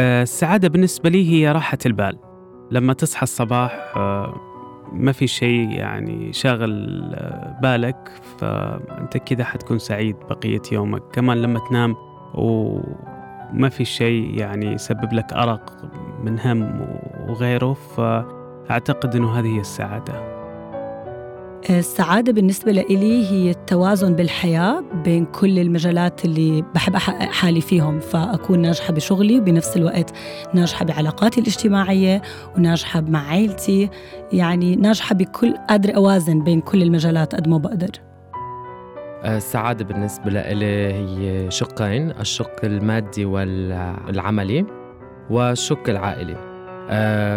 آه، السعادة بالنسبة لي هي راحة البال. لما تصحى الصباح آه، ما في شيء يعني شاغل آه، بالك فأنت كذا حتكون سعيد بقية يومك. كمان لما تنام وما في شيء يعني يسبب لك أرق من هم وغيره فأعتقد أنه هذه هي السعادة. السعادة بالنسبة لإلي هي التوازن بالحياة بين كل المجالات اللي بحب أحقق حالي فيهم فأكون ناجحة بشغلي وبنفس الوقت ناجحة بعلاقاتي الاجتماعية وناجحة مع عائلتي يعني ناجحة بكل قادرة أوازن بين كل المجالات قد ما بقدر. السعادة بالنسبة لي هي شقين الشق المادي والعملي والشق العائلي.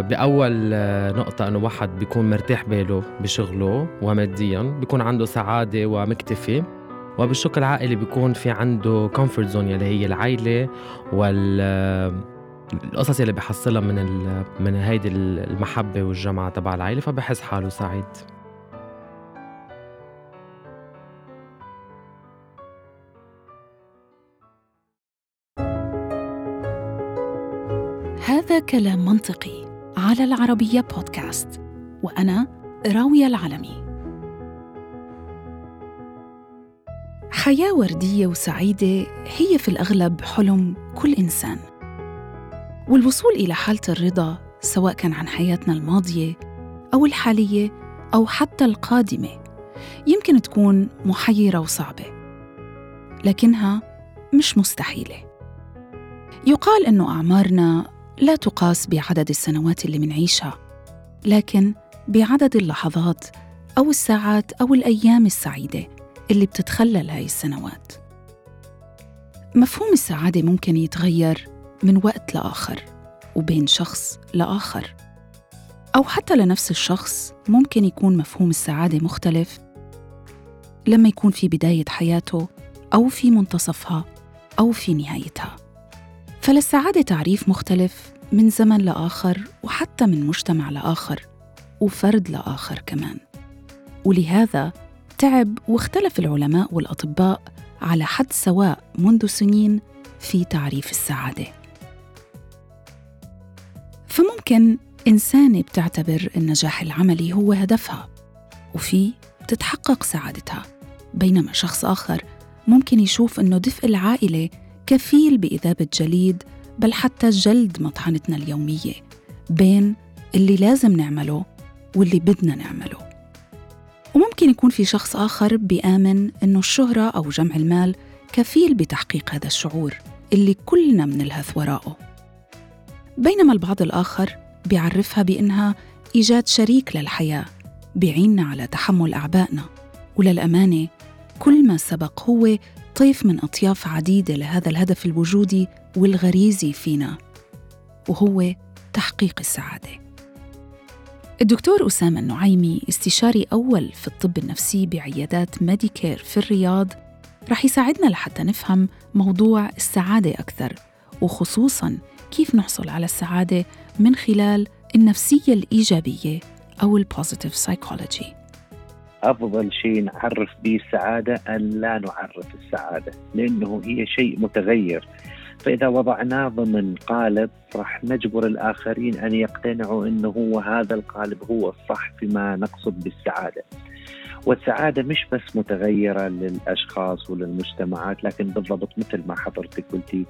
بأول آه، نقطة إنه واحد بيكون مرتاح باله بشغله وماديا بيكون عنده سعادة ومكتفي وبالشق العائلي بيكون في عنده comfort zone اللي هي العائلة وال آه، القصص اللي بحصلها من ال... من هيدي المحبة والجمعة تبع العائلة فبحس حاله سعيد. هذا كلام منطقي على العربية بودكاست وأنا راوية العلمي. حياة وردية وسعيدة هي في الأغلب حلم كل إنسان. والوصول إلى حالة الرضا سواء كان عن حياتنا الماضية أو الحالية أو حتى القادمة يمكن تكون محيرة وصعبة لكنها مش مستحيلة. يقال إنه أعمارنا لا تقاس بعدد السنوات اللي منعيشها لكن بعدد اللحظات أو الساعات أو الأيام السعيدة اللي بتتخلل هاي السنوات. مفهوم السعادة ممكن يتغير من وقت لآخر وبين شخص لآخر أو حتى لنفس الشخص ممكن يكون مفهوم السعادة مختلف لما يكون في بداية حياته أو في منتصفها أو في نهايتها. فللسعادة تعريف مختلف من زمن لآخر وحتى من مجتمع لآخر وفرد لآخر كمان. ولهذا تعب واختلف العلماء والأطباء على حد سواء منذ سنين في تعريف السعادة. فممكن إنسانة بتعتبر النجاح العملي هو هدفها وفي بتتحقق سعادتها بينما شخص آخر ممكن يشوف إنه دفء العائلة كفيل بإذابة جليد بل حتى جلد مطحنتنا اليومية بين اللي لازم نعمله واللي بدنا نعمله. وممكن يكون في شخص آخر بيآمن إنه الشهرة أو جمع المال كفيل بتحقيق هذا الشعور اللي كلنا منلهث وراءه. بينما البعض الآخر بيعرفها بإنها إيجاد شريك للحياة بيعيننا على تحمل أعبائنا. وللأمانة كل ما سبق هو طيف من أطياف عديدة لهذا الهدف الوجودي والغريزي فينا وهو تحقيق السعادة. الدكتور أسامة النعيمي استشاري أول في الطب النفسي بعيادات ميديكير في الرياض رح يساعدنا لحتى نفهم موضوع السعادة أكثر وخصوصاً كيف نحصل على السعادة من خلال النفسية الإيجابية أو ال positive psychology أفضل شيء نعرف به السعادة أن لا نعرف السعادة لأنه هي شيء متغير. فإذا وضعناه ضمن قالب راح نجبر الآخرين أن يقتنعوا إنه هو هذا القالب هو الصح فيما نقصد بالسعادة. والسعادة مش بس متغيرة للأشخاص وللمجتمعات لكن بالضبط مثل ما حضرتك قلتي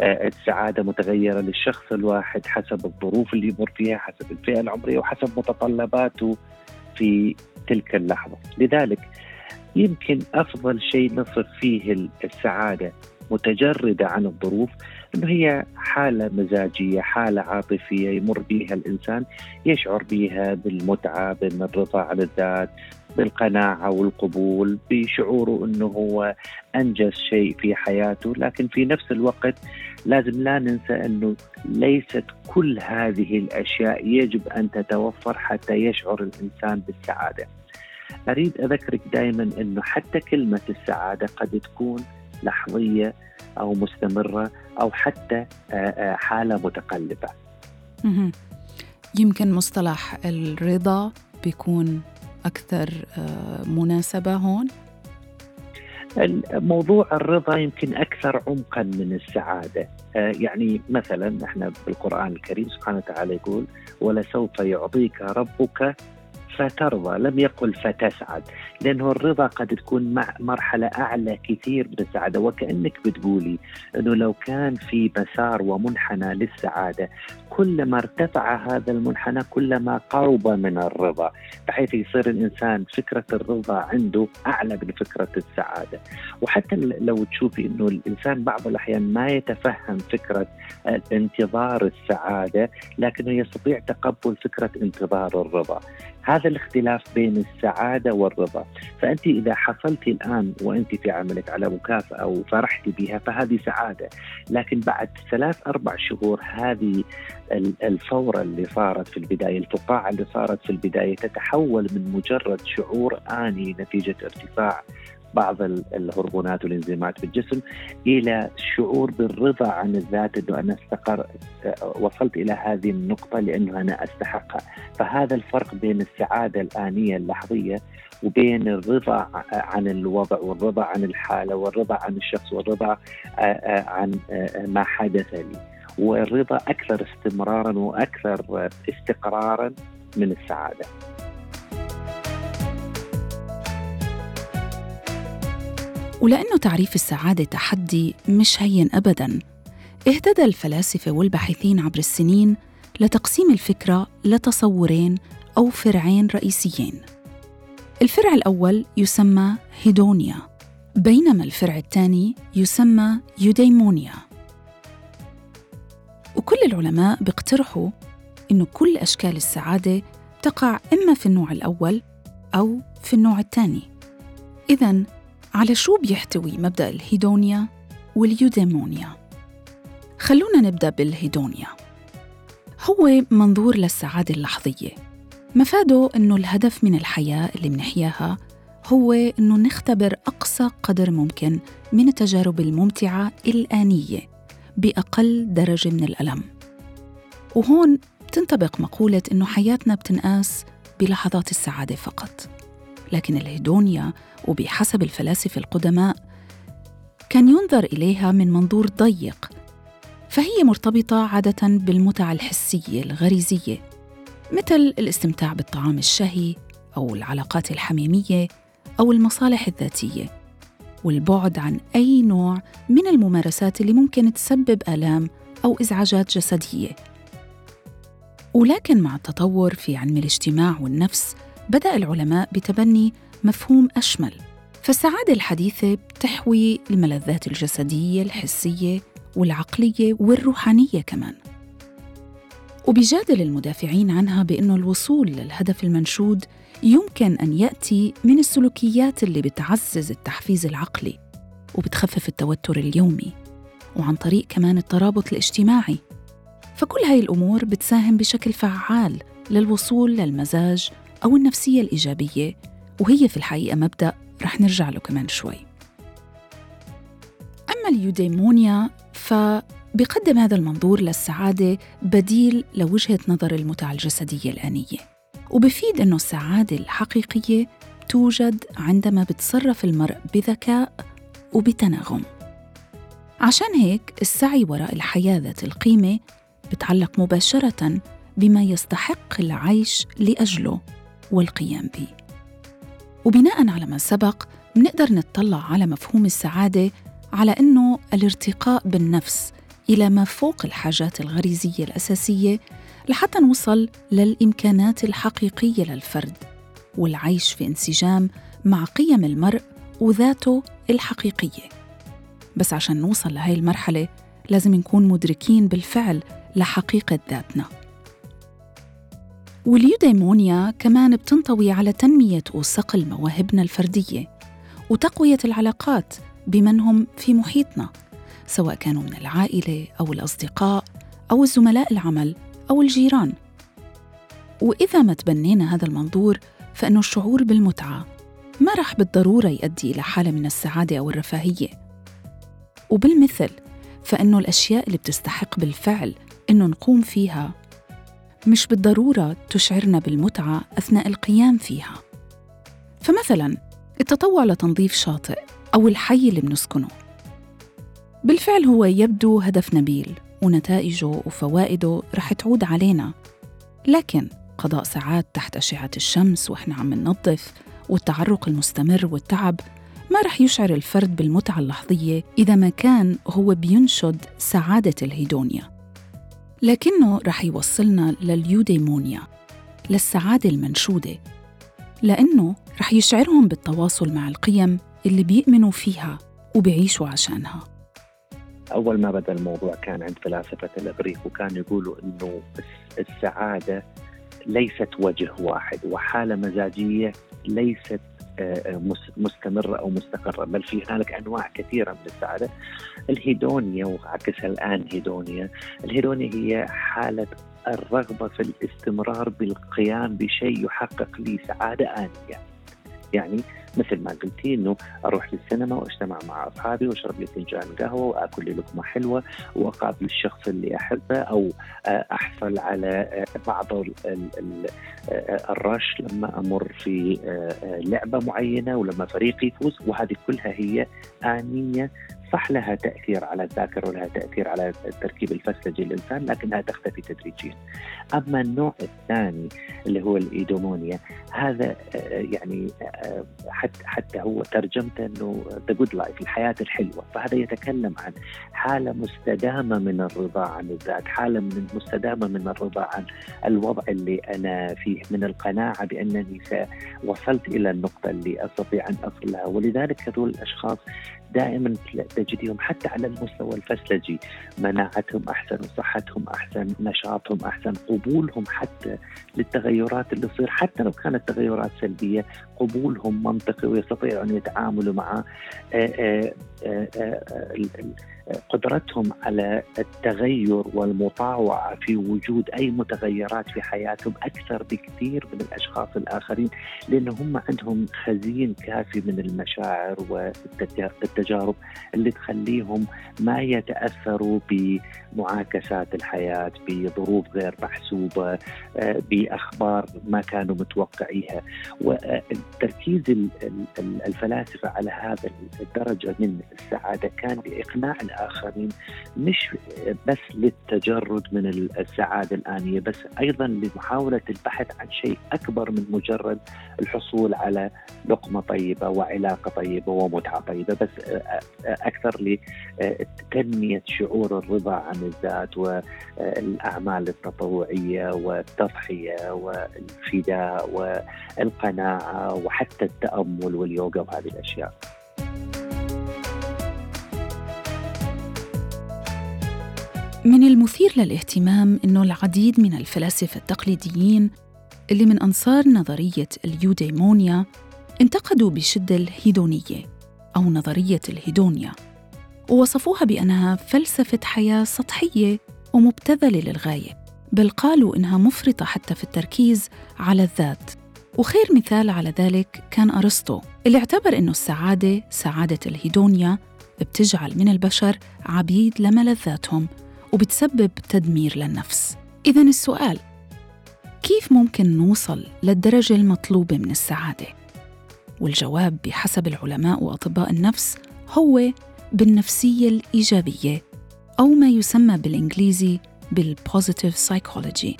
آه، السعادة متغيرة للشخص الواحد حسب الظروف اللي يمر فيها حسب الفئة العمرية وحسب متطلباته في تلك اللحظة، لذلك يمكن أفضل شيء نصف فيه السعادة متجرده عن الظروف إنه هي حاله مزاجيه، حاله عاطفيه يمر بها الإنسان يشعر بها بالمتعة، بالرضا عن الذات، بالقناعة والقبول، بشعوره إنه هو أنجز شيء في حياته، لكن في نفس الوقت لازم لا ننسى إنه ليست كل هذه الأشياء يجب أن تتوفر حتى يشعر الإنسان بالسعادة. أريد أذكرك دائما إنه حتى كلمة السعادة قد تكون لحظية أو مستمرة أو حتى آه، آه، حالة متقلبة. يمكن مصطلح الرضا بيكون أكثر آه، مناسبة هون؟ موضوع الرضا يمكن أكثر عمقا من السعادة. يعني مثلا إحنا بالقرآن الكريم سبحانه وتعالى يقول ولسوف يعطيك ربك فترضى لم يقل فتسعد لأنه الرضا قد تكون مع مرحلة أعلى كثير من السعادة. وكأنك بتقولي أنه لو كان في مسار ومنحنى للسعادة كلما ارتفع هذا المنحنى كلما قرب من الرضا بحيث يصير الإنسان فكرة الرضا عنده أعلى من فكرة السعادة. وحتى لو تشوفي إنه الإنسان بعض الأحيان ما يتفهم فكرة انتظار السعادة لكنه يستطيع تقبل فكرة انتظار الرضا. هذا الاختلاف بين السعادة والرضا. فأنت إذا حصلتي الآن وأنت في عملك على مكافأة وفرحتي بها فهذه سعادة. لكن بعد ثلاث أربع شهور هذه الفورة اللي صارت في البداية الفقاعة اللي صارت في البداية تتحول من مجرد شعور آني نتيجة ارتفاع بعض الهرمونات والإنزيمات في الجسم إلى شعور بالرضا عن الذات إنه أنا استقر وصلت إلى هذه النقطة لأنه أنا استحقها، فهذا الفرق بين السعادة الآنية اللحظية وبين الرضا عن الوضع والرضا عن الحالة والرضا عن الشخص والرضا عن ما حدث لي. والرضا أكثر استمرارا وأكثر استقرارا من السعادة. ولأنه تعريف السعادة تحدي مش هين أبداً. اهتدى الفلاسفة والباحثين عبر السنين لتقسيم الفكرة لتصورين أو فرعين رئيسيين. الفرع الأول يسمى هيدونيا بينما الفرع الثاني يسمى يوديمونيا. وكل العلماء بيقترحوا إنه كل أشكال السعادة تقع إما في النوع الأول أو في النوع الثاني. إذا على شو بيحتوي مبدأ الهيدونيا واليوديمونيا؟ خلونا نبدأ بالهيدونيا. هو منظور للسعادة اللحظية. مفاده إنه الهدف من الحياة اللي منحياها هو إنه نختبر أقصى قدر ممكن من التجارب الممتعة الآنية بأقل درجة من الألم. وهون تنطبق مقولة إنه حياتنا بتنقاس بلحظات السعادة فقط. لكن الهيدونيا وبحسب الفلاسفة القدماء كان ينظر إليها من منظور ضيق فهي مرتبطة عادة بالمتع الحسية الغريزية مثل الاستمتاع بالطعام الشهي أو العلاقات الحميمية أو المصالح الذاتية والبعد عن أي نوع من الممارسات اللي ممكن تسبب آلام أو إزعاجات جسدية. ولكن مع التطور في علم الاجتماع والنفس بدأ العلماء بتبني مفهوم أشمل فالسعادة الحديثة بتحوي الملذات الجسدية الحسية والعقلية والروحانية كمان. وبيجادل المدافعين عنها بأنه الوصول للهدف المنشود يمكن أن يأتي من السلوكيات اللي بتعزز التحفيز العقلي وبتخفف التوتر اليومي وعن طريق كمان الترابط الاجتماعي. فكل هاي الأمور بتساهم بشكل فعال للوصول للمزاج أو النفسية الإيجابية وهي في الحقيقة مبدأ رح نرجع له كمان شوي. أما اليوديمونيا فبيقدم هذا المنظور للسعادة بديل لوجهة نظر المتعة الجسدية الآنية. وبفيد أنه السعادة الحقيقية توجد عندما بتصرف المرء بذكاء وبتناغم. عشان هيك السعي وراء الحياة ذات القيمة بتعلق مباشرة بما يستحق العيش لأجله. والقيام به. وبناء على ما سبق منقدر نتطلع على مفهوم السعادة على أنه الارتقاء بالنفس إلى ما فوق الحاجات الغريزية الأساسية لحتى نوصل للإمكانات الحقيقية للفرد والعيش في انسجام مع قيم المرء وذاته الحقيقية. بس عشان نوصل لهي المرحلة لازم نكون مدركين بالفعل لحقيقة ذاتنا. واليوديمونيا كمان بتنطوي على تنمية وصقل مواهبنا الفردية وتقوية العلاقات بمن هم في محيطنا سواء كانوا من العائلة أو الأصدقاء أو الزملاء العمل أو الجيران. وإذا ما تبنينا هذا المنظور فإنه الشعور بالمتعة ما رح بالضرورة يؤدي إلى حالة من السعادة أو الرفاهية. وبالمثل فإنه الأشياء اللي بتستحق بالفعل إنه نقوم فيها مش بالضرورة تشعرنا بالمتعة أثناء القيام فيها. فمثلا التطوع لتنظيف شاطئ أو الحي اللي بنسكنه. بالفعل هو يبدو هدف نبيل ونتائجه وفوائده رح تعود علينا. لكن قضاء ساعات تحت أشعة الشمس وإحنا عم ننظف والتعرق المستمر والتعب ما رح يشعر الفرد بالمتعة اللحظية إذا ما كان هو بينشد سعادة الهيدونيا. لكنه رح يوصلنا لليوديمونيا للسعادة المنشودة لأنه رح يشعرهم بالتواصل مع القيم اللي بيؤمنوا فيها وبيعيشوا عشانها. أول ما بدأ الموضوع كان عند فلاسفة الإغريق وكانوا يقولوا إنه السعادة ليست وجه واحد وحالة مزاجية ليست مستمرة أو مستقرة بل في هنالك أنواع كثيرة من السعادة. الهيدونيا وعكسها الآن هيدونيا الهيدونيا هي حالة الرغبة في الاستمرار بالقيام بشيء يحقق لي سعادة آنية. يعني مثل ما قلتي إنه أروح للسينما وأجتمع مع أصحابي وأشرب لي فنجان قهوة وأكل لي لقمة حلوة وأقابل الشخص اللي أحبه أو احصل على بعض الرش لما أمر في لعبة معينة ولما فريقي يفوز. وهذه كلها هي آنية صح لها تأثير على الذاكرة ولها تأثير على التركيب الفسلجي للانسان لكنها تختفي تدريجيا. أما النوع الثاني اللي هو ال eudaimonia هذا آه، يعني آه، حتى حتى هو ترجمته إنه the good life الحياة الحلوة، فهذا يتكلم عن حالة مستدامة من الرضا عن الذات، حالة من مستدامة من الرضا عن الوضع اللي أنا فيه، من القناعة بأنني وصلت إلى النقطة اللي أستطيع أن اصل لها، ولذلك هذول الأشخاص دائما تجديهم حتى على المستوى الفسلجي مناعتهم أحسن وصحتهم أحسن نشاطهم أحسن قبولهم حتى للتغيرات اللي تصير. حتى لو كانت تغيرات سلبية قبولهم منطقي ويستطيعوا ان يتعاملوا مع آه، آه، آه، قدرتهم على التغير والمطاوعة في وجود أي متغيرات في حياتهم أكثر بكثير من الأشخاص الآخرين لأن هم عندهم خزين كافي من المشاعر والتجارب اللي تخليهم ما يتأثروا بمعاكسات الحياة بظروف غير محسوبة بأخبار ما كانوا متوقعيها. والتركيز الفلاسفة على هذا الدرجة من السعادة كان لإقناع الآخرين مش بس للتجرد من السعادة الآنية بس أيضا لمحاولة البحث عن شيء أكبر من مجرد الحصول على لقمة طيبة وعلاقة طيبة ومتعة طيبة بس أكثر لتنمية شعور الرضا عن الذات والأعمال التطوعية والتضحية والفداء والقناعة وحتى التأمل واليوغا وهذه الأشياء. من المثير للاهتمام أنه العديد من الفلاسفة التقليديين اللي من أنصار نظرية اليوديمونيا انتقدوا بشدة الهيدونية أو نظرية الهيدونيا ووصفوها بأنها فلسفة حياة سطحية ومبتذلة للغاية بل قالوا إنها مفرطة حتى في التركيز على الذات. وخير مثال على ذلك كان أرسطو اللي اعتبر إنه السعادة سعادة الهيدونيا بتجعل من البشر عبيد لملذاتهم وبتسبب تدمير للنفس إذا السؤال كيف ممكن نوصل للدرجة المطلوبة من السعادة؟ والجواب بحسب العلماء وأطباء النفس هو بالنفسية الإيجابية أو ما يسمى بالإنجليزي بال positive psychology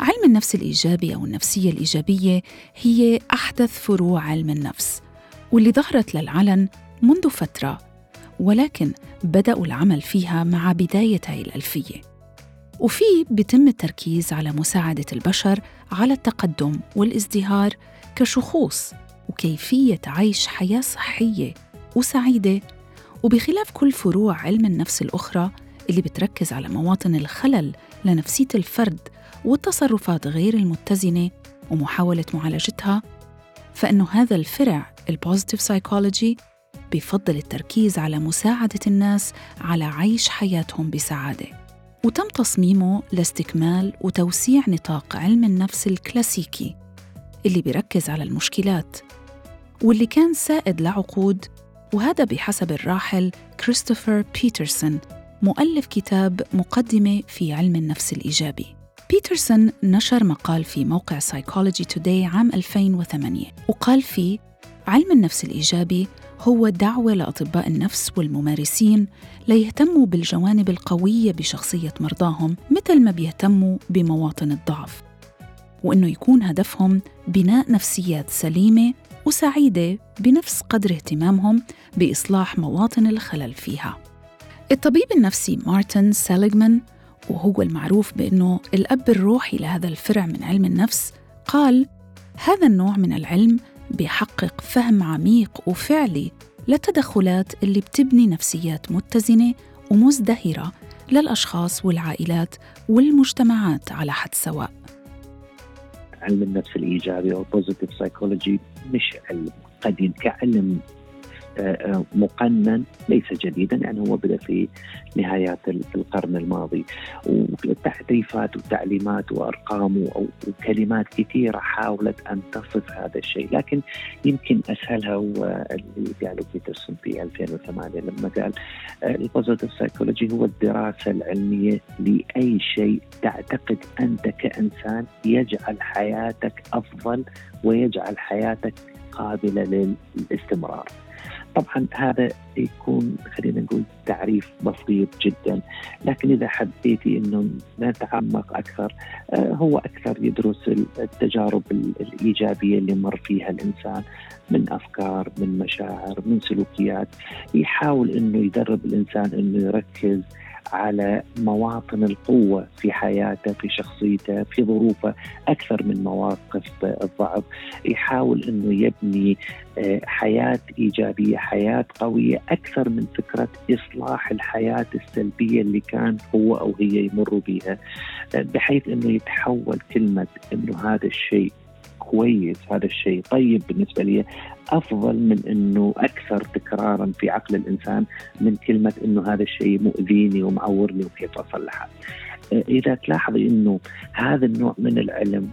علم النفس الإيجابي أو النفسية الإيجابية هي أحدث فروع علم النفس واللي ظهرت للعلن منذ فترة ولكن بدأوا العمل فيها مع بداية هاي الألفية. وفي بيتم التركيز على مساعدة البشر على التقدم والازدهار كشخوص وكيفية عيش حياة صحية وسعيدة. وبخلاف كل فروع علم النفس الأخرى اللي بتركز على مواطن الخلل لنفسية الفرد والتصرفات غير المتزنة ومحاولة معالجتها فإنه هذا الفرع ال positive psychology بفضل التركيز على مساعدة الناس على عيش حياتهم بسعادة. وتم تصميمه لاستكمال وتوسيع نطاق علم النفس الكلاسيكي اللي بيركز على المشكلات واللي كان سائد لعقود وهذا بحسب الراحل كريستوفر بيترسون مؤلف كتاب مقدمة في علم النفس الإيجابي. بيترسون نشر مقال في موقع Psychology Today عام 2008 وقال فيه علم النفس الإيجابي هو دعوة لأطباء النفس والممارسين ليهتموا بالجوانب القوية بشخصية مرضاهم مثل ما بيهتموا بمواطن الضعف وإنه يكون هدفهم بناء نفسيات سليمة وسعيدة بنفس قدر اهتمامهم بإصلاح مواطن الخلل فيها. الطبيب النفسي مارتن سيليغمان وهو المعروف بأنه الأب الروحي لهذا الفرع من علم النفس قال هذا النوع من العلم بيحقق فهم عميق وفعلي للتدخلات اللي بتبني نفسيات متزنة ومزدهرة للأشخاص والعائلات والمجتمعات على حد سواء. علم النفس الإيجابي أو positive psychology مش علم قديم كعلم مقنن ليس جديدا يعني هو بدأ في نهايات القرن الماضي وتعريفات وتعليمات وأرقام وكلمات كثيرة حاولت أن تصف هذا الشيء لكن يمكن أسهلها هو اللي قاله بيترسون في 2008 لما قال ال positive psychology هو الدراسة العلمية لأي شيء تعتقد أنت كإنسان يجعل حياتك أفضل ويجعل حياتك قابلة للاستمرار. طبعا هذا يكون خلينا نقول تعريف بسيط جدا. لكن إذا حبيتي إنه نتعمق أكثر آه، هو أكثر يدرس التجارب الإيجابية اللي مر فيها الإنسان من أفكار من مشاعر من سلوكيات. يحاول إنه يدرب الإنسان إنه يركز على مواطن القوة في حياته في شخصيته في ظروفه أكثر من مواقف الضعف. يحاول أنه يبني آه، حياة إيجابية حياة قوية أكثر من فكرة إصلاح الحياة السلبية اللي كان هو أو هي يمروا بها آه، بحيث أنه يتحول كلمة أنه هذا الشيء كويس هذا الشيء. طيب بالنسبة لي أفضل من أنه أكثر تكرارا في عقل الإنسان من كلمة أنه هذا الشيء مؤذيني ومعورني وكيف أصلحه. إذا تلاحظي أنه هذا النوع من العلم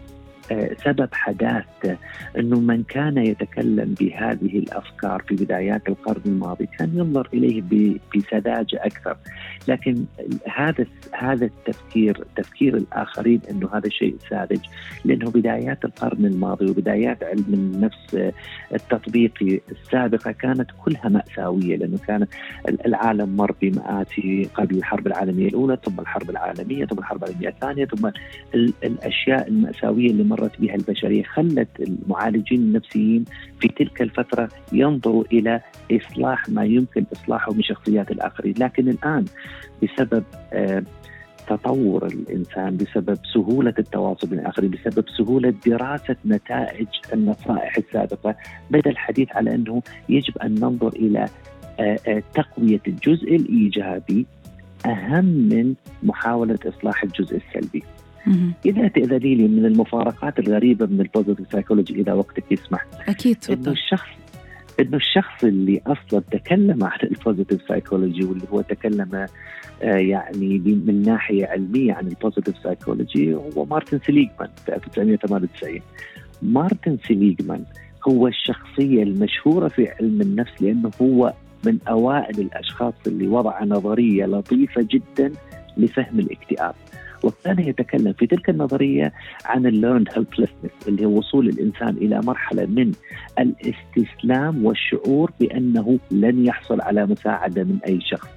سبب حداثته إنه من كان يتكلم بهذه الأفكار في بدايات القرن الماضي كان ينظر إليه بسذاجة أكثر، لكن هذا هذا التفكير تفكير الآخرين إنه هذا شيء ساذج لأنه بدايات القرن الماضي وبدايات علم النفس التطبيقي السابقة كانت كلها مأساوية لأنه كان العالم مر بمآسي قبل الحرب العالمية الأولى ثم الحرب العالمية ثم الحرب العالمية الثانية ثم الأشياء المأساوية اللي مرت بها البشرية خلت المعالجين النفسيين في تلك الفترة ينظروا إلى إصلاح ما يمكن إصلاحه من شخصيات الآخرين، لكن الآن بسبب آه تطور الإنسان بسبب سهولة التواصل مع الآخرين بسبب سهولة دراسة نتائج النصائح السابقة بدأ الحديث على أنه يجب أن ننظر إلى آه، آه، تقوية الجزء الإيجابي أهم من محاولة إصلاح الجزء السلبي. إذا تأذني لي من المفارقات الغريبة من ال positive psychology إذا وقتك يسمح. أكيد تفضل. انه الشخص إنه الشخص اللي أصلا تكلم عن ال positive psychology واللي هو تكلم آه يعني من ناحية علمية عن ال positive psychology هو مارتن سليجمان في 1998 مارتن سليجمان هو الشخصية المشهورة في علم النفس لأنه هو من أوائل الأشخاص اللي وضع نظرية لطيفة جدا لفهم الاكتئاب. وكان يتكلم في تلك النظرية عن ال learned helplessness اللي هو وصول الإنسان إلى مرحلة من الاستسلام والشعور بأنه لن يحصل على مساعدة من أي شخص.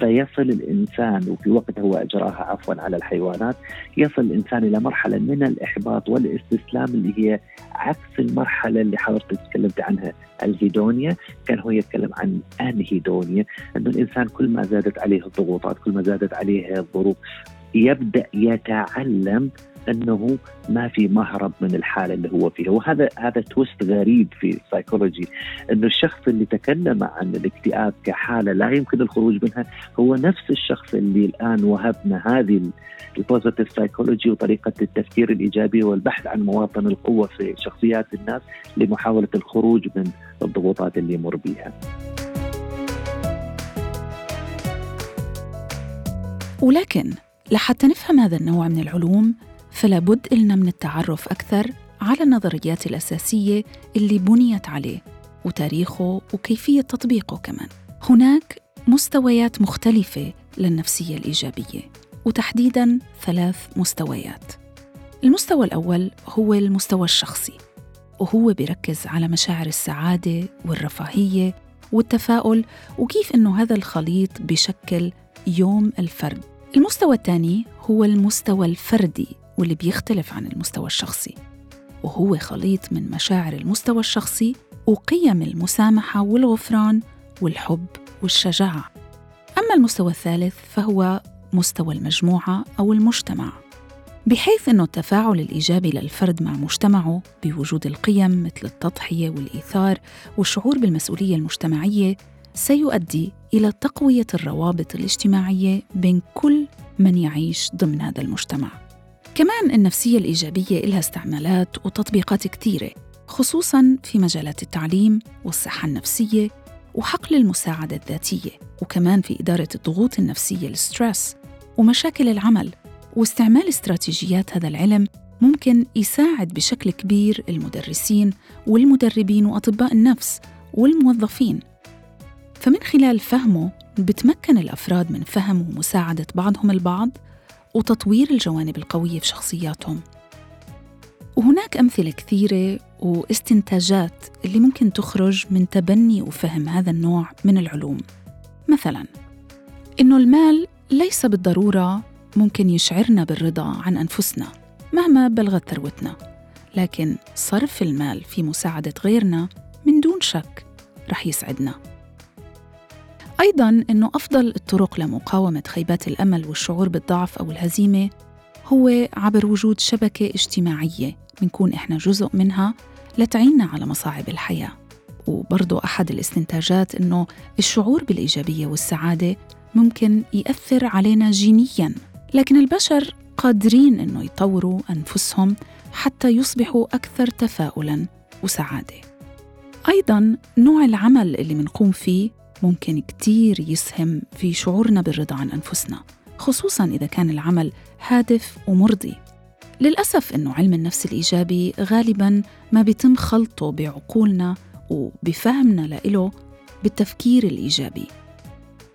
فيصل الإنسان وفي وقت هو أجراها عفوا على الحيوانات يصل الإنسان إلى مرحلة من الإحباط والاستسلام اللي هي عكس المرحلة اللي حضرتك تكلمت عنها ال hedonia. كان هو يتكلم عن anhedonia إنه الإنسان كل ما زادت عليه الضغوطات كل ما زادت عليه الظروف يبدأ يتعلم أنه ما في مهرب من الحالة اللي هو فيها وهذا هذا twist غريب في السايكولوجي إنه الشخص اللي تكلم عن الاكتئاب كحالة لا يمكن الخروج منها هو نفس الشخص اللي الآن وهبنا هذه ال positive psychology وطريقة التفكير الإيجابي والبحث عن مواطن القوة في شخصيات الناس لمحاولة الخروج من الضغوطات اللي يمر بها. ولكن لحتى نفهم هذا النوع من العلوم فلا بد إلنا من التعرف أكثر على النظريات الأساسية اللي بنيت عليه وتاريخه وكيفية تطبيقه كمان. هناك مستويات مختلفة للنفسية الإيجابية وتحديداً ثلاث مستويات. المستوى الأول هو المستوى الشخصي وهو بيركز على مشاعر السعادة والرفاهية والتفاؤل وكيف إنه هذا الخليط بشكل يوم الفرد. المستوى الثاني هو المستوى الفردي واللي بيختلف عن المستوى الشخصي وهو خليط من مشاعر المستوى الشخصي وقيم المسامحة والغفران والحب والشجاعة. أما المستوى الثالث فهو مستوى المجموعة أو المجتمع. بحيث أنه التفاعل الإيجابي للفرد مع مجتمعه بوجود القيم مثل التضحية والإيثار والشعور بالمسؤولية المجتمعية سيؤدي إلى تقوية الروابط الاجتماعية بين كل من يعيش ضمن هذا المجتمع. كمان النفسية الإيجابية لها استعمالات وتطبيقات كثيرة خصوصاً في مجالات التعليم والصحة النفسية وحقل المساعدة الذاتية وكمان في إدارة الضغوط النفسية الستريس ومشاكل العمل. واستعمال استراتيجيات هذا العلم ممكن يساعد بشكل كبير المدرسين والمدربين وأطباء النفس والموظفين. فمن خلال فهمه بتمكن الأفراد من فهم ومساعدة بعضهم البعض وتطوير الجوانب القوية في شخصياتهم. وهناك أمثلة كثيرة واستنتاجات اللي ممكن تخرج من تبني وفهم هذا النوع من العلوم. مثلا إنه المال ليس بالضرورة ممكن يشعرنا بالرضا عن أنفسنا مهما بلغت ثروتنا لكن صرف المال في مساعدة غيرنا من دون شك رح يسعدنا. أيضاً أنه أفضل الطرق لمقاومة خيبات الأمل والشعور بالضعف أو الهزيمة هو عبر وجود شبكة اجتماعية بنكون إحنا جزء منها لتعيننا على مصاعب الحياة. وبرضو أحد الاستنتاجات أنه الشعور بالإيجابية والسعادة ممكن يأثر علينا جينياً لكن البشر قادرين أنه يطوروا أنفسهم حتى يصبحوا أكثر تفاؤلاً وسعادة. أيضاً نوع العمل اللي منقوم فيه ممكن كتير يسهم في شعورنا بالرضا عن أنفسنا خصوصاً إذا كان العمل هادف ومرضي. للأسف أنه علم النفس الإيجابي غالباً ما بيتم خلطه بعقولنا وبفهمنا لإله بالتفكير الإيجابي.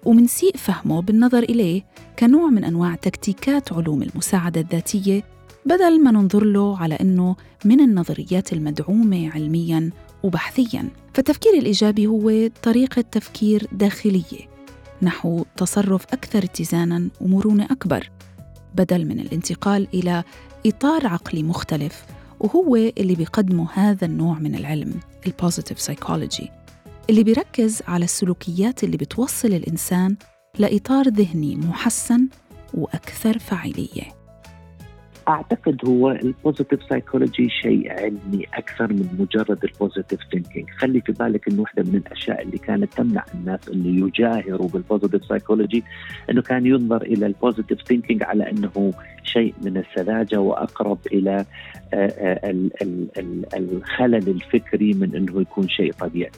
ومنسيء فهمه بالنظر إليه كنوع من أنواع تكتيكات علوم المساعدة الذاتية بدل ما ننظر له على أنه من النظريات المدعومة علمياً وبحثياً. فالتفكير الإيجابي هو طريقة تفكير داخلية نحو تصرف أكثر اتزاناً ومرونة أكبر بدل من الانتقال إلى إطار عقلي مختلف وهو اللي بيقدمه هذا النوع من العلم ال positive psychology اللي بيركز على السلوكيات اللي بتوصل الإنسان لإطار ذهني محسن وأكثر فاعلية. أعتقد هو ال positive psychology شيء علمي أكثر من مجرد ال positive thinking، خلي في بالك إنه واحدة من الأشياء اللي كانت تمنع الناس انه يجاهروا بال positive psychology إنه كان ينظر إلى ال positive thinking على إنه شيء من السذاجة وأقرب إلى آه، آه، الخلل الفكري من إنه يكون شيء طبيعي.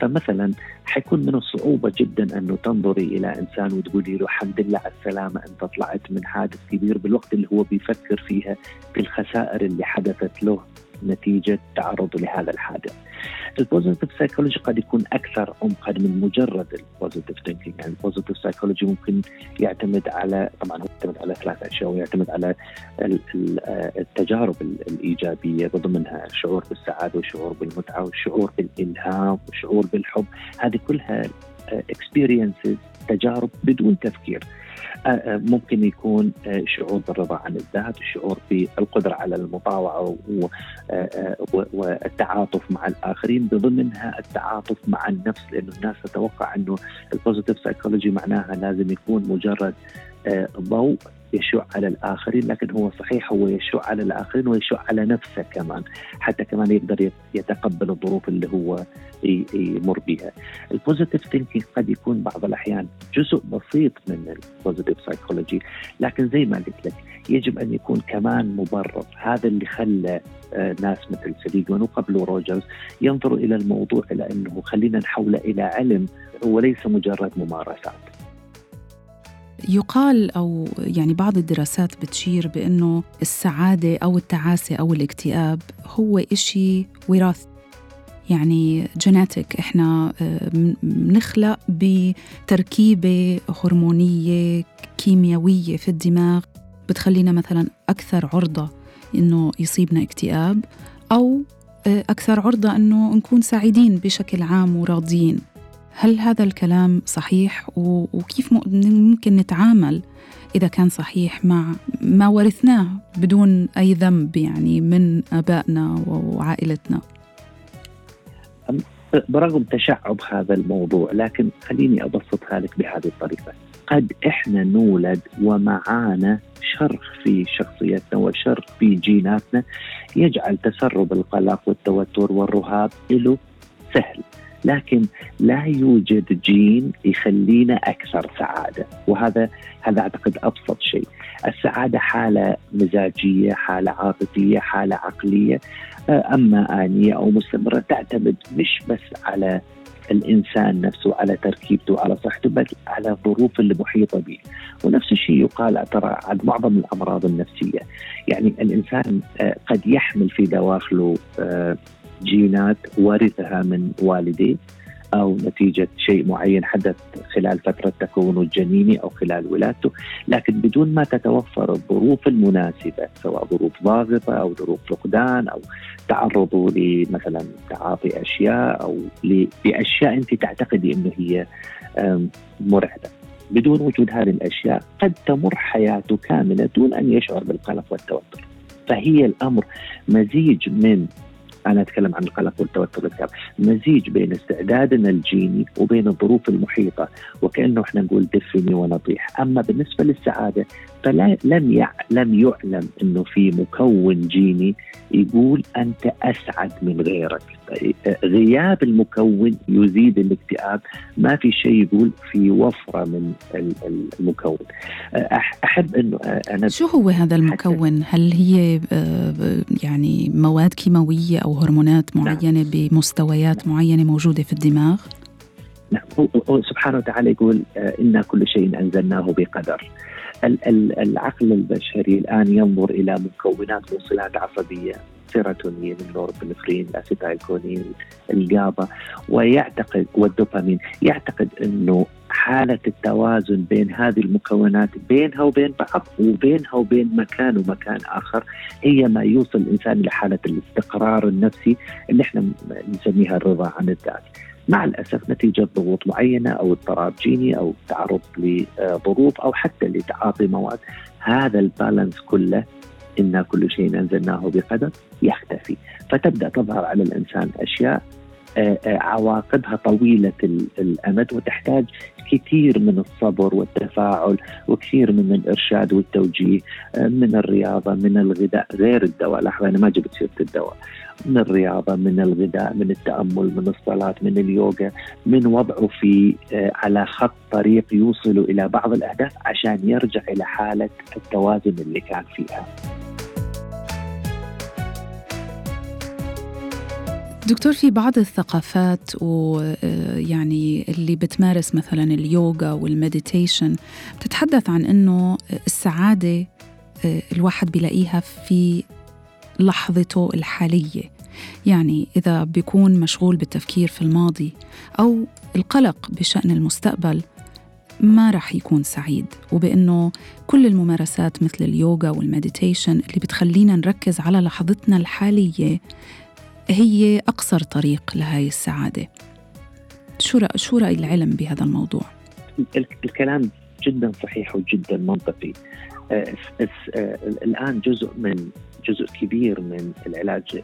فمثلا حيكون من الصعوبة جدا أنه تنظري إلى إنسان وتقولي له الحمد لله على السلامة أنت طلعت من حادث كبير بالوقت اللي هو بيفكر فيها في الخسائر اللي حدثت له. نتيجة تعرضه لهذا الحادث. ال positive psychology قد يكون أكثر عمقا من مجرد ال positive thinking يعني ال positive psychology ممكن يعتمد على طبعا هو يعتمد على ثلاث أشياء ويعتمد على التجارب الإيجابية بضمنها الشعور بالسعادة والشعور بالمتعة والشعور بالإلهام والشعور بالحب. هذه كلها experiences تجارب بدون تفكير. آه، آه، ممكن يكون آه، شعور بالرضا عن الذات الشعور بالقدرة على المطاوعة والتعاطف مع الآخرين بضمنها التعاطف مع النفس لأنه الناس تتوقع أنه ال positive psychology معناها لازم يكون مجرد ضوء يشع على الآخرين لكن هو صحيح هو يشع على الآخرين ويشع على نفسه كمان حتى كمان يقدر يتقبل الظروف اللي هو يمر بها ال positive thinking قد يكون بعض الأحيان جزء بسيط من ال positive psychology لكن زي ما قلت لك يجب أن يكون كمان مبرر. هذا اللي خلى آه، ناس مثل سليجمان وقبله روجرز ينظروا إلى الموضوع إلى أنه خلينا نحوله إلى علم وليس مجرد ممارسات. يقال أو يعني بعض الدراسات بتشير بأنه السعادة أو التعاسة أو الاكتئاب هو إشي وراثي يعني جيناتيك إحنا بنخلق بتركيبة هرمونية كيميائية في الدماغ بتخلينا مثلا أكثر عرضة إنه يصيبنا اكتئاب أو آه، أكثر عرضة أنه نكون سعيدين بشكل عام وراضيين. هل هذا الكلام صحيح؟ وكيف ممكن نتعامل إذا كان صحيح مع ما ورثناه بدون أي ذنب يعني من آبائنا وعائلتنا؟ برغم تشعب هذا الموضوع لكن خليني أبسطها لك بهذه الطريقة. قد إحنا نولد ومعانا شرخ في شخصيتنا وشرخ في جيناتنا يجعل تسرب القلق والتوتر والرهاب له سهل. لكن لا يوجد جين يخلينا أكثر سعادة. وهذا هذا أعتقد أبسط شيء. السعادة حالة مزاجية حالة عاطفية حالة عقلية أما آنية أو مستمرة تعتمد مش بس على الإنسان نفسه على تركيبته على صحته بل على الظروف المحيطة به ونفس الشيء يقال ترى عن معظم الأمراض النفسية. يعني الإنسان آه، قد يحمل في دواخله آه، جينات ورثها من والديه أو نتيجة شيء معين حدث خلال فترة تكونه الجنيني أو خلال ولادته، لكن بدون ما تتوفر الظروف المناسبة سواء ظروف ضاغطة أو ظروف فقدان أو تعرضه لمثلا تعاطي أشياء أو لأشياء أنت تعتقدي إنه هي مرعبة. بدون وجود هذه الأشياء قد تمر حياته كاملة دون أن يشعر بالقلق والتوتر. فهي الأمر مزيج من أنا أتكلم عن القلق والتوتر والاكتئاب مزيج بين استعدادنا الجيني وبين الظروف المحيطة وكأنه إحنا نقول دفني ونطيح. أما بالنسبة للسعادة فلا لم يع لم يعلم إنه في مكون جيني يقول أنت أسعد من غيرك. غياب المكون يزيد الاكتئاب. ما في شيء يقول في وفرة من المكون. أحب إنه أنا شو هو هذا المكون؟ هل هي يعني مواد كيماوية أو هرمونات نعم. معينة نعم. بمستويات معينة موجودة في الدماغ؟ نعم. سبحانه وتعالى يقول أنا كل شيء أنزلناه بقدر. العقل البشري الآن ينظر إلى مكونات موصلات عصبية سيروتونين ال norepinephrine ال acetylcholine ال GABA ويعتقد والدوبامين. يعتقد إنه حالة التوازن بين هذه المكونات بينها وبين بعض وبينها وبين مكان ومكان آخر هي ما يوصل الإنسان لحالة الاستقرار النفسي اللي إحنا نسميها الرضا عن الذات. مع الأسف نتيجة ضغوط معينة أو اضطراب جيني أو تعرض لظروف أو حتى لتعاطي مواد هذا البالانس كله إنا كل شيء أنزلناه بقدر يختفي. فتبدأ تظهر على الإنسان أشياء آه، آه، عواقبها طويلة الأمد وتحتاج كثير من الصبر والتفاعل وكثير من الإرشاد والتوجيه آه، من الرياضة من الغذاء غير الدواء. لحظة أنا ما جبت سيرة الدواء. من الرياضة من الغذاء من التأمل من الصلاة من اليوغا من وضعه في على خط طريق يوصل إلى بعض الأهداف عشان يرجع إلى حالة التوازن اللي كان فيها. دكتور في بعض الثقافات ويعني اللي بتمارس مثلا اليوغا والمديتيشن بتتحدث عن إنه السعادة الواحد بيلاقيها في لحظته الحالية. يعني إذا بيكون مشغول بالتفكير في الماضي أو القلق بشأن المستقبل ما رح يكون سعيد. وبإنه كل الممارسات مثل اليوغا والمديتيشن اللي بتخلينا نركز على لحظتنا الحالية هي أقصر طريق لهي السعادة. شو رأي, شو رأي العلم بهذا الموضوع؟ الكلام جدا صحيح وجدا منطقي. آه، آه، الآن جزء من جزء كبير من العلاج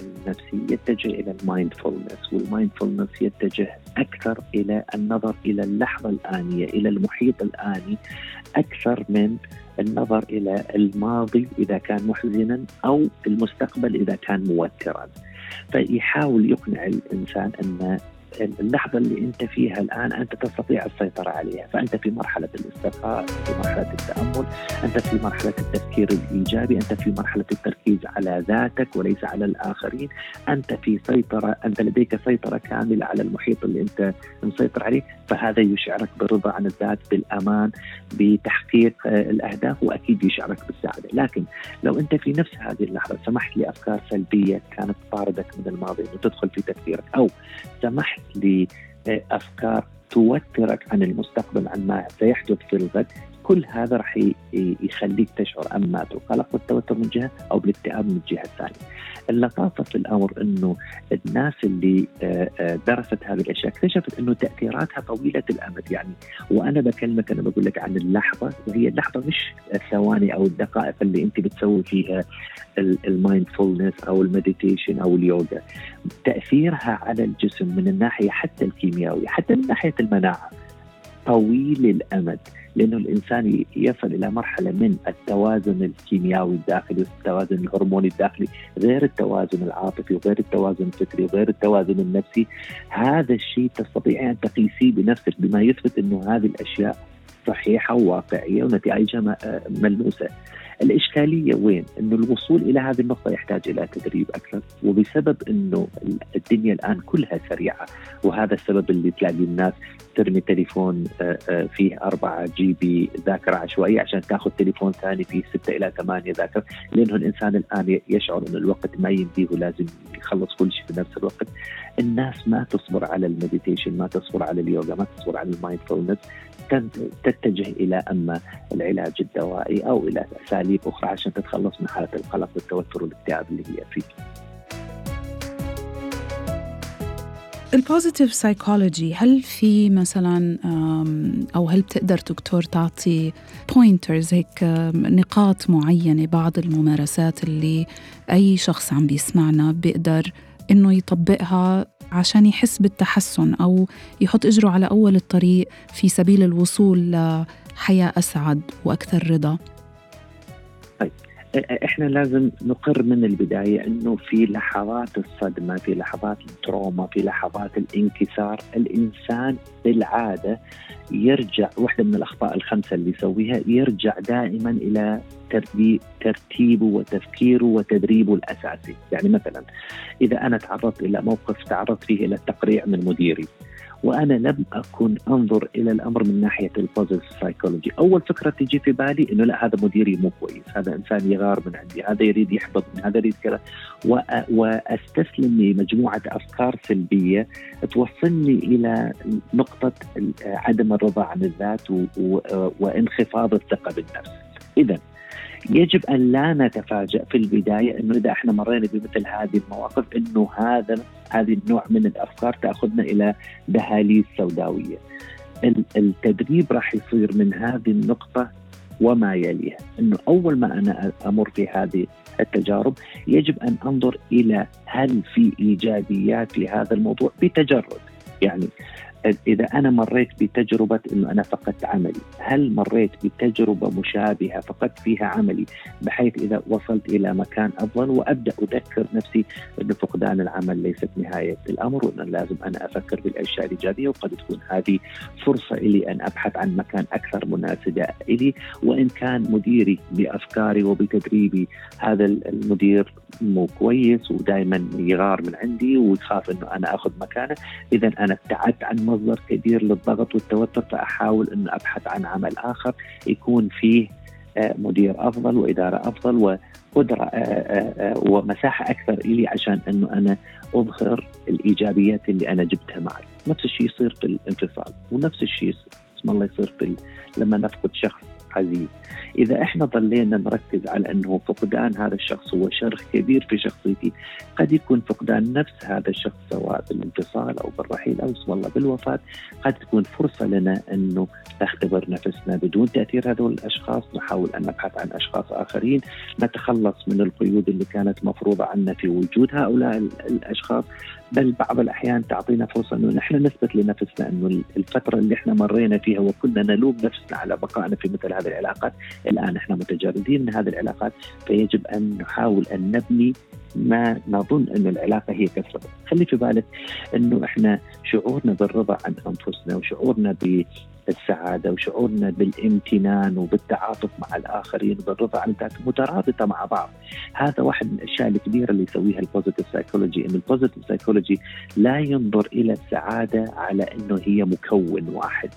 النفسي يتجه إلى ال mindfulness وال mindfulness يتجه أكثر إلى النظر إلى اللحظة الآنية إلى المحيط الآني أكثر من النظر إلى الماضي إذا كان محزنا أو المستقبل إذا كان موترا. فيحاول يقنع الإنسان أن اللحظة اللي أنت فيها الآن أنت تستطيع السيطرة عليها. فأنت في مرحلة الاسترخاء في مرحلة التأمل أنت في مرحلة التفكير الإيجابي أنت في مرحلة التركيز على ذاتك وليس على الآخرين. أنت في سيطرة أنت لديك سيطرة كاملة على المحيط اللي أنت مسيطر عليه. فهذا يشعرك بالرضا عن الذات بالأمان بتحقيق الأهداف وأكيد يشعرك بالسعادة. لكن لو أنت في نفس هذه اللحظة سمحت لأفكار سلبية كانت طاردك من الماضي أنه تدخل في تفكيرك أو سمحت لأفكار توترك عن المستقبل عن ما سيحدث في الغد. كل هذا راح يخليك تشعر أما بالقلق والتوتر من جهة أو بالاكتئاب من الجهه الثانية. اللطافة في الأمر إنه الناس اللي آه، آه، درست هذه الأشياء اكتشفت إنه تأثيراتها طويلة الامد يعني. وأنا بكلمك أنا بقول لك عن اللحظة وهي اللحظة مش الثواني أو الدقائق اللي أنت بتسوي فيها ال mindfulness أو ال meditation أو اليوغا. تأثيرها على الجسم من الناحية حتى الكيميائية حتى من ناحية المناعة طويل الأمد. لأنه الإنسان يصل إلى مرحلة من التوازن الكيميائي الداخلي والتوازن الهرموني الداخلي غير التوازن العاطفي وغير التوازن الفكري وغير التوازن النفسي هذا الشيء تستطيع أن تقيسيه بنفسك بما يثبت إنه هذه الأشياء صحيحة وواقعية ونتائجها ملموسة. الإشكالية وين؟ أنه الوصول إلى هذه النقطة يحتاج إلى تدريب أكثر وبسبب أنه الدنيا الآن كلها سريعة وهذا السبب اللي تلاقي الناس ترمي تليفون آه، آه، فيه 4 جي بي ذاكرة عشوائية عشان تأخذ تليفون ثاني فيه 6 إلى 8 ذاكرة لأنه الإنسان الآن يشعر أن الوقت ما يمديه ولازم يخلص كل شيء في نفس الوقت الناس ما تصبر على ال meditation ما تصبر على اليوغا ما تصبر على ال mindfulness تتجه إلى أما العلاج الدوائي أو إلى أساليب أخرى عشان تتخلص من حالة القلق والتوتر والاكتئاب اللي هي فيه. ال positive psychology هل في مثلا أو هل بتقدر دكتور تعطي pointers هيك نقاط معينة بعض الممارسات اللي أي شخص عم بيسمعنا بيقدر إنه يطبقها عشان يحس بالتحسن أو يحط إجره على أول الطريق في سبيل الوصول لحياة أسعد وأكثر رضا. إحنا لازم نقر من البداية إنه في لحظات الصدمة في لحظات ال trauma في لحظات الانكسار. الإنسان بالعادة يرجع واحدة من الأخطاء الخمسة اللي يسويها يرجع دائما إلى ترتيبه وتفكيره وتدريبه الأساسي، يعني مثلا إذا أنا تعرضت إلى موقف تعرضت فيه إلى التقريع من مديري وأنا لم أكن أنظر إلى الأمر من ناحية ال positive psychology، أول فكرة تجي في بالي إنه لا هذا مديري مو كويس، هذا إنسان يغار من عندي، هذا يريد يحبطني، هذا يريد كذا. واستسلم لمجموعة أفكار سلبية توصلني إلى نقطة عدم الرضا عن الذات وانخفاض الثقة بالنفس. اذا يجب أن لا نتفاجأ في البداية إنه إذا إحنا مرينا بمثل هذه المواقف إنه هذا هذه النوع من الأفكار تأخذنا إلى دهاليز سوداوية. التدريب راح يصير من هذه النقطة وما يليها إنه أول ما أنا أمر في هذه التجارب يجب أن أنظر إلى هل في إيجابيات لهذا الموضوع بتجرد يعني إذا أنا مريت بتجربة إنه أنا فقدت عملي، هل مريت بتجربة مشابهة فقدت فيها عملي بحيث إذا وصلت إلى مكان أفضل وأبدأ أذكر نفسي إنه فقدان العمل ليست نهاية الأمر وان لازم أنا أفكر بالأشياء الإيجابية وقد تكون هذه فرصة لي أن أبحث عن مكان أكثر مناسبة لي وإن كان مديري بأفكاري وبتدريبي هذا المدير مو كويس ودائما يغار من عندي ويخاف إنه أنا آخذ مكانه، اذا أنا ابتعدت عن مصدر كبير للضغط والتوتر فأحاول إنه أبحث عن عمل آخر يكون فيه آه، مدير أفضل وإدارة أفضل وقدرة آه، آه، ومساحة أكثر لي عشان إنه أنا أظهر الإيجابيات اللي أنا جبتها معي، نفس الشيء يصير في الانفصال ونفس الشيء اسم الله يصير في لما نفقد شخص. عزيز إذا إحنا ظلينا نركز على أنه فقدان هذا الشخص هو شرخ كبير في شخصيتي قد يكون فقدان نفس هذا الشخص سواء بالانفصال أو بالرحيل أو والله بالوفاة قد تكون فرصة لنا أنه نختبر نفسنا بدون تأثير هذول الأشخاص نحاول أن نبحث عن أشخاص آخرين نتخلص من القيود اللي كانت مفروضة عنا في وجود هؤلاء الأشخاص. بل بعض الأحيان تعطينا فرصة أنه نحن نثبت لنفسنا أنه الفترة اللي إحنا مرينا فيها وكنا نلوم نفسنا على بقائنا في مثل هذه العلاقات الآن إحنا متجردين من هذه العلاقات فيجب أن نحاول أن نبني ما نظن أن العلاقة هي كسبب خلي في بالك أنه إحنا شعورنا بالرضا عن أنفسنا وشعورنا السعادة وشعورنا بالامتنان وبالتعاطف مع الآخرين وبالرضا عن الذات مترابطة مع بعض. هذا واحد من الأشياء الكبيرة اللي يسويها ال positive psychology أن ال positive psychology لا ينظر إلى السعادة على أنه هي مكون واحد.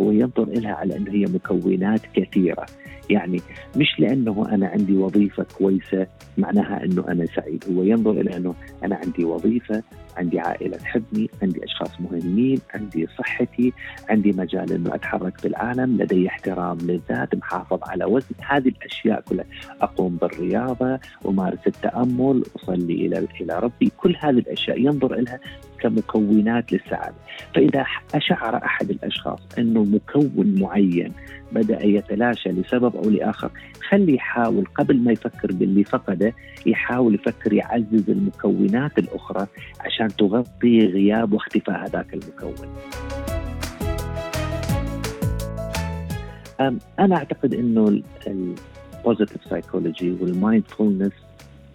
هو ينظر لها على أنه هي مكونات كثيرة. يعني مش لأنه أنا عندي وظيفة كويسة معناها أنه أنا سعيد. هو ينظر إلى أنه أنا عندي وظيفة عندي عائلة تحبني عندي أشخاص مهمين عندي صحتي عندي مجال أنه أتحرك في العالم لدي احترام للذات محافظ على وزن. هذه الأشياء كلها. أقوم بالرياضة أمارس التأمل أصلي إلى إلى ربي. كل هذه الأشياء ينظر لها كمكونات للسعادة. فإذا أشعر أحد الأشخاص أنه مكون معين بدأ يتلاشى لسبب أو لآخر خلي يحاول قبل ما يفكر باللي فقده يحاول يفكر يعزز المكونات الأخرى عشان تغطي غياب واختفاء هذاك المكون. أنا أعتقد أنه ال positive psychology وال mindfulness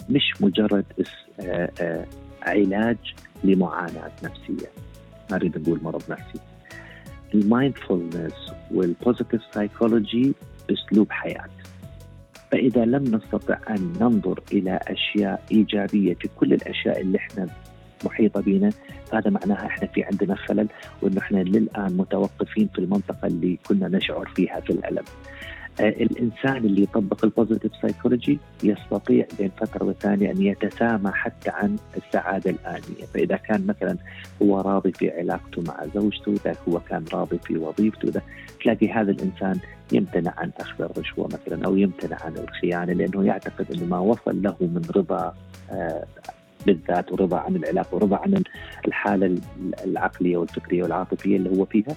مش مجرد علاج لمعاناة نفسية. ما أريد أقول مرض نفسي. ال mindfulness وال positive psychology أسلوب حياة. فإذا لم نستطع أن ننظر إلى أشياء إيجابية في كل الأشياء اللي إحنا محيطة بنا فهذا معناها إحنا في عندنا خلل وإنه إحنا للآن متوقفين في المنطقة اللي كنا نشعر فيها في الألم. آه، الإنسان اللي يطبق ال positive psychology يستطيع بين فترة وثانية أن يتسامى حتى عن السعادة الآنية، فإذا كان مثلا هو راضي في علاقته مع زوجته، إذا هو كان راضي في وظيفته، ده تلاقي هذا الإنسان يمتنع عن أخذ الرشوة مثلا أو يمتنع عن الخيانة لأنه يعتقد أنه ما وصل له من رضا آه، بالذات ورضا عن العلاقة ورضا عن الحالة العقلية والفكرية والعاطفية اللي هو فيها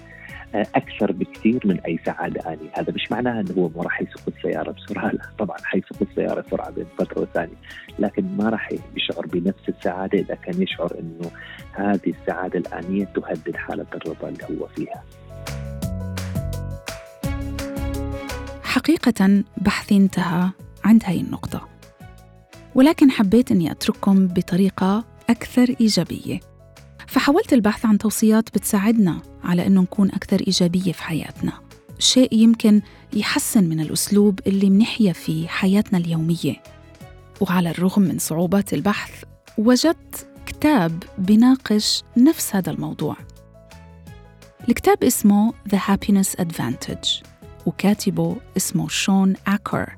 أكثر بكثير من أي سعادة انيه، هذا مش معناها إنه هو ما راح يسوق السيارة بسرعة، لا طبعا حيسوق السيارة بسرعة بين فترة وثانية، لكن ما راح يشعر بنفس السعادة إذا كان يشعر إنه هذه السعادة الآنية تهدد حالة الرضا اللي هو فيها. حقيقة بحثي انتهى عند هاي النقطة ولكن حبيت أني أترككم بطريقة أكثر إيجابية. فحاولت البحث عن توصيات بتساعدنا على أنه نكون أكثر إيجابية في حياتنا. شيء يمكن يحسن من الأسلوب اللي منحيا في حياتنا اليومية. وعلى الرغم من صعوبات البحث وجدت كتاب بيناقش نفس هذا الموضوع. الكتاب اسمه The Happiness Advantage وكاتبه اسمه شون أكر.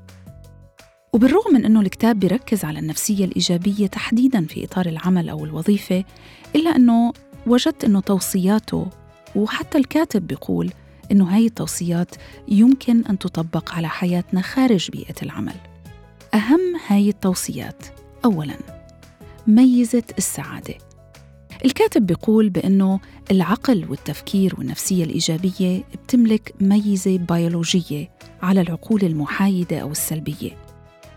وبالرغم من أنه الكتاب بيركز على النفسية الإيجابية تحديداً في إطار العمل أو الوظيفة إلا أنه وجدت أنه توصياته وحتى الكاتب بيقول أنه هاي التوصيات يمكن أن تطبق على حياتنا خارج بيئة العمل. أهم هاي التوصيات أولاً ميزة السعادة. الكاتب بيقول بأنه العقل والتفكير والنفسية الإيجابية بتملك ميزة بيولوجية على العقول المحايدة أو السلبية.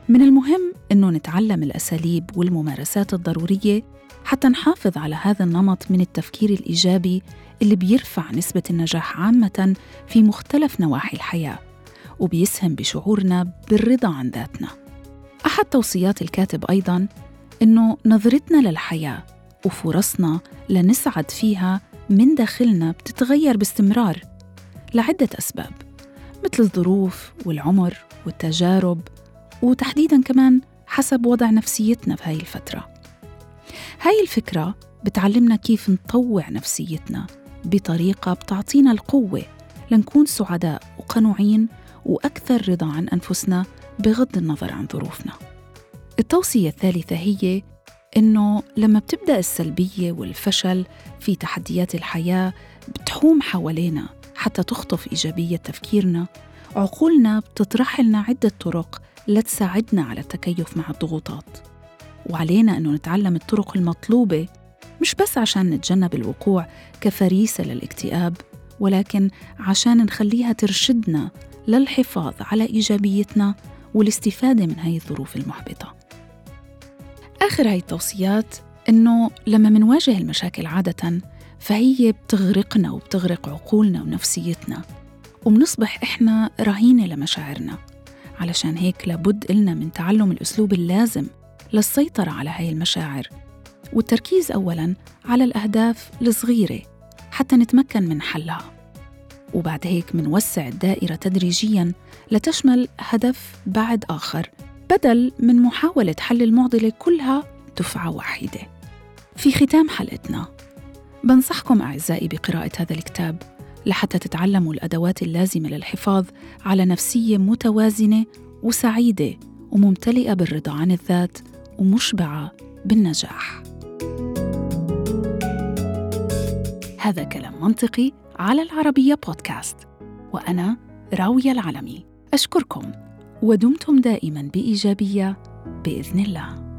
من المهم أنه نتعلم الأساليب والممارسات الضرورية حتى نحافظ على هذا النمط من التفكير الإيجابي اللي بيرفع نسبة النجاح عامة في مختلف نواحي الحياة وبيسهم بشعورنا بالرضا عن ذاتنا. أحد توصيات الكاتب أيضاً إنه نظرتنا للحياة وفرصنا لنسعد فيها من داخلنا بتتغير باستمرار لعدة أسباب مثل الظروف والعمر والتجارب وتحديدا كمان حسب وضع نفسيتنا بهاي الفترة. هاي الفكرة بتعلمنا كيف نطوع نفسيتنا بطريقة بتعطينا القوة لنكون سعداء وقنوعين وأكثر رضا عن أنفسنا بغض النظر عن ظروفنا. التوصية الثالثة هي إنه لما بتبدأ السلبية والفشل في تحديات الحياة بتحوم حوالينا حتى تخطف إيجابية تفكيرنا. عقولنا بتطرح لنا عدة طرق لتساعدنا على التكيف مع الضغوطات. وعلينا أنه نتعلم الطرق المطلوبة مش بس عشان نتجنب الوقوع كفريسة للاكتئاب ولكن عشان نخليها ترشدنا للحفاظ على إيجابيتنا والاستفادة من هاي الظروف المحبطة. آخر هاي التوصيات إنه لما منواجه المشاكل عادة فهي بتغرقنا وبتغرق عقولنا ونفسيتنا وبنصبح إحنا رهينة لمشاعرنا. علشان هيك لابد إلنا من تعلم الأسلوب اللازم للسيطرة على هاي المشاعر. والتركيز أولاً على الأهداف الصغيرة حتى نتمكن من حلها. وبعد هيك منوسع الدائرة تدريجياً لتشمل هدف بعد آخر بدل من محاولة حل المعضلة كلها دفعة واحدة. في ختام حلقتنا بنصحكم أعزائي بقراءة هذا الكتاب لحتى تتعلموا الأدوات اللازمة للحفاظ على نفسية متوازنة وسعيدة وممتلئة بالرضا عن الذات ومشبعة بالنجاح. هذا كلام منطقي على العربية بودكاست وأنا راوية العلمي أشكركم ودمتم دائما بإيجابية بإذن الله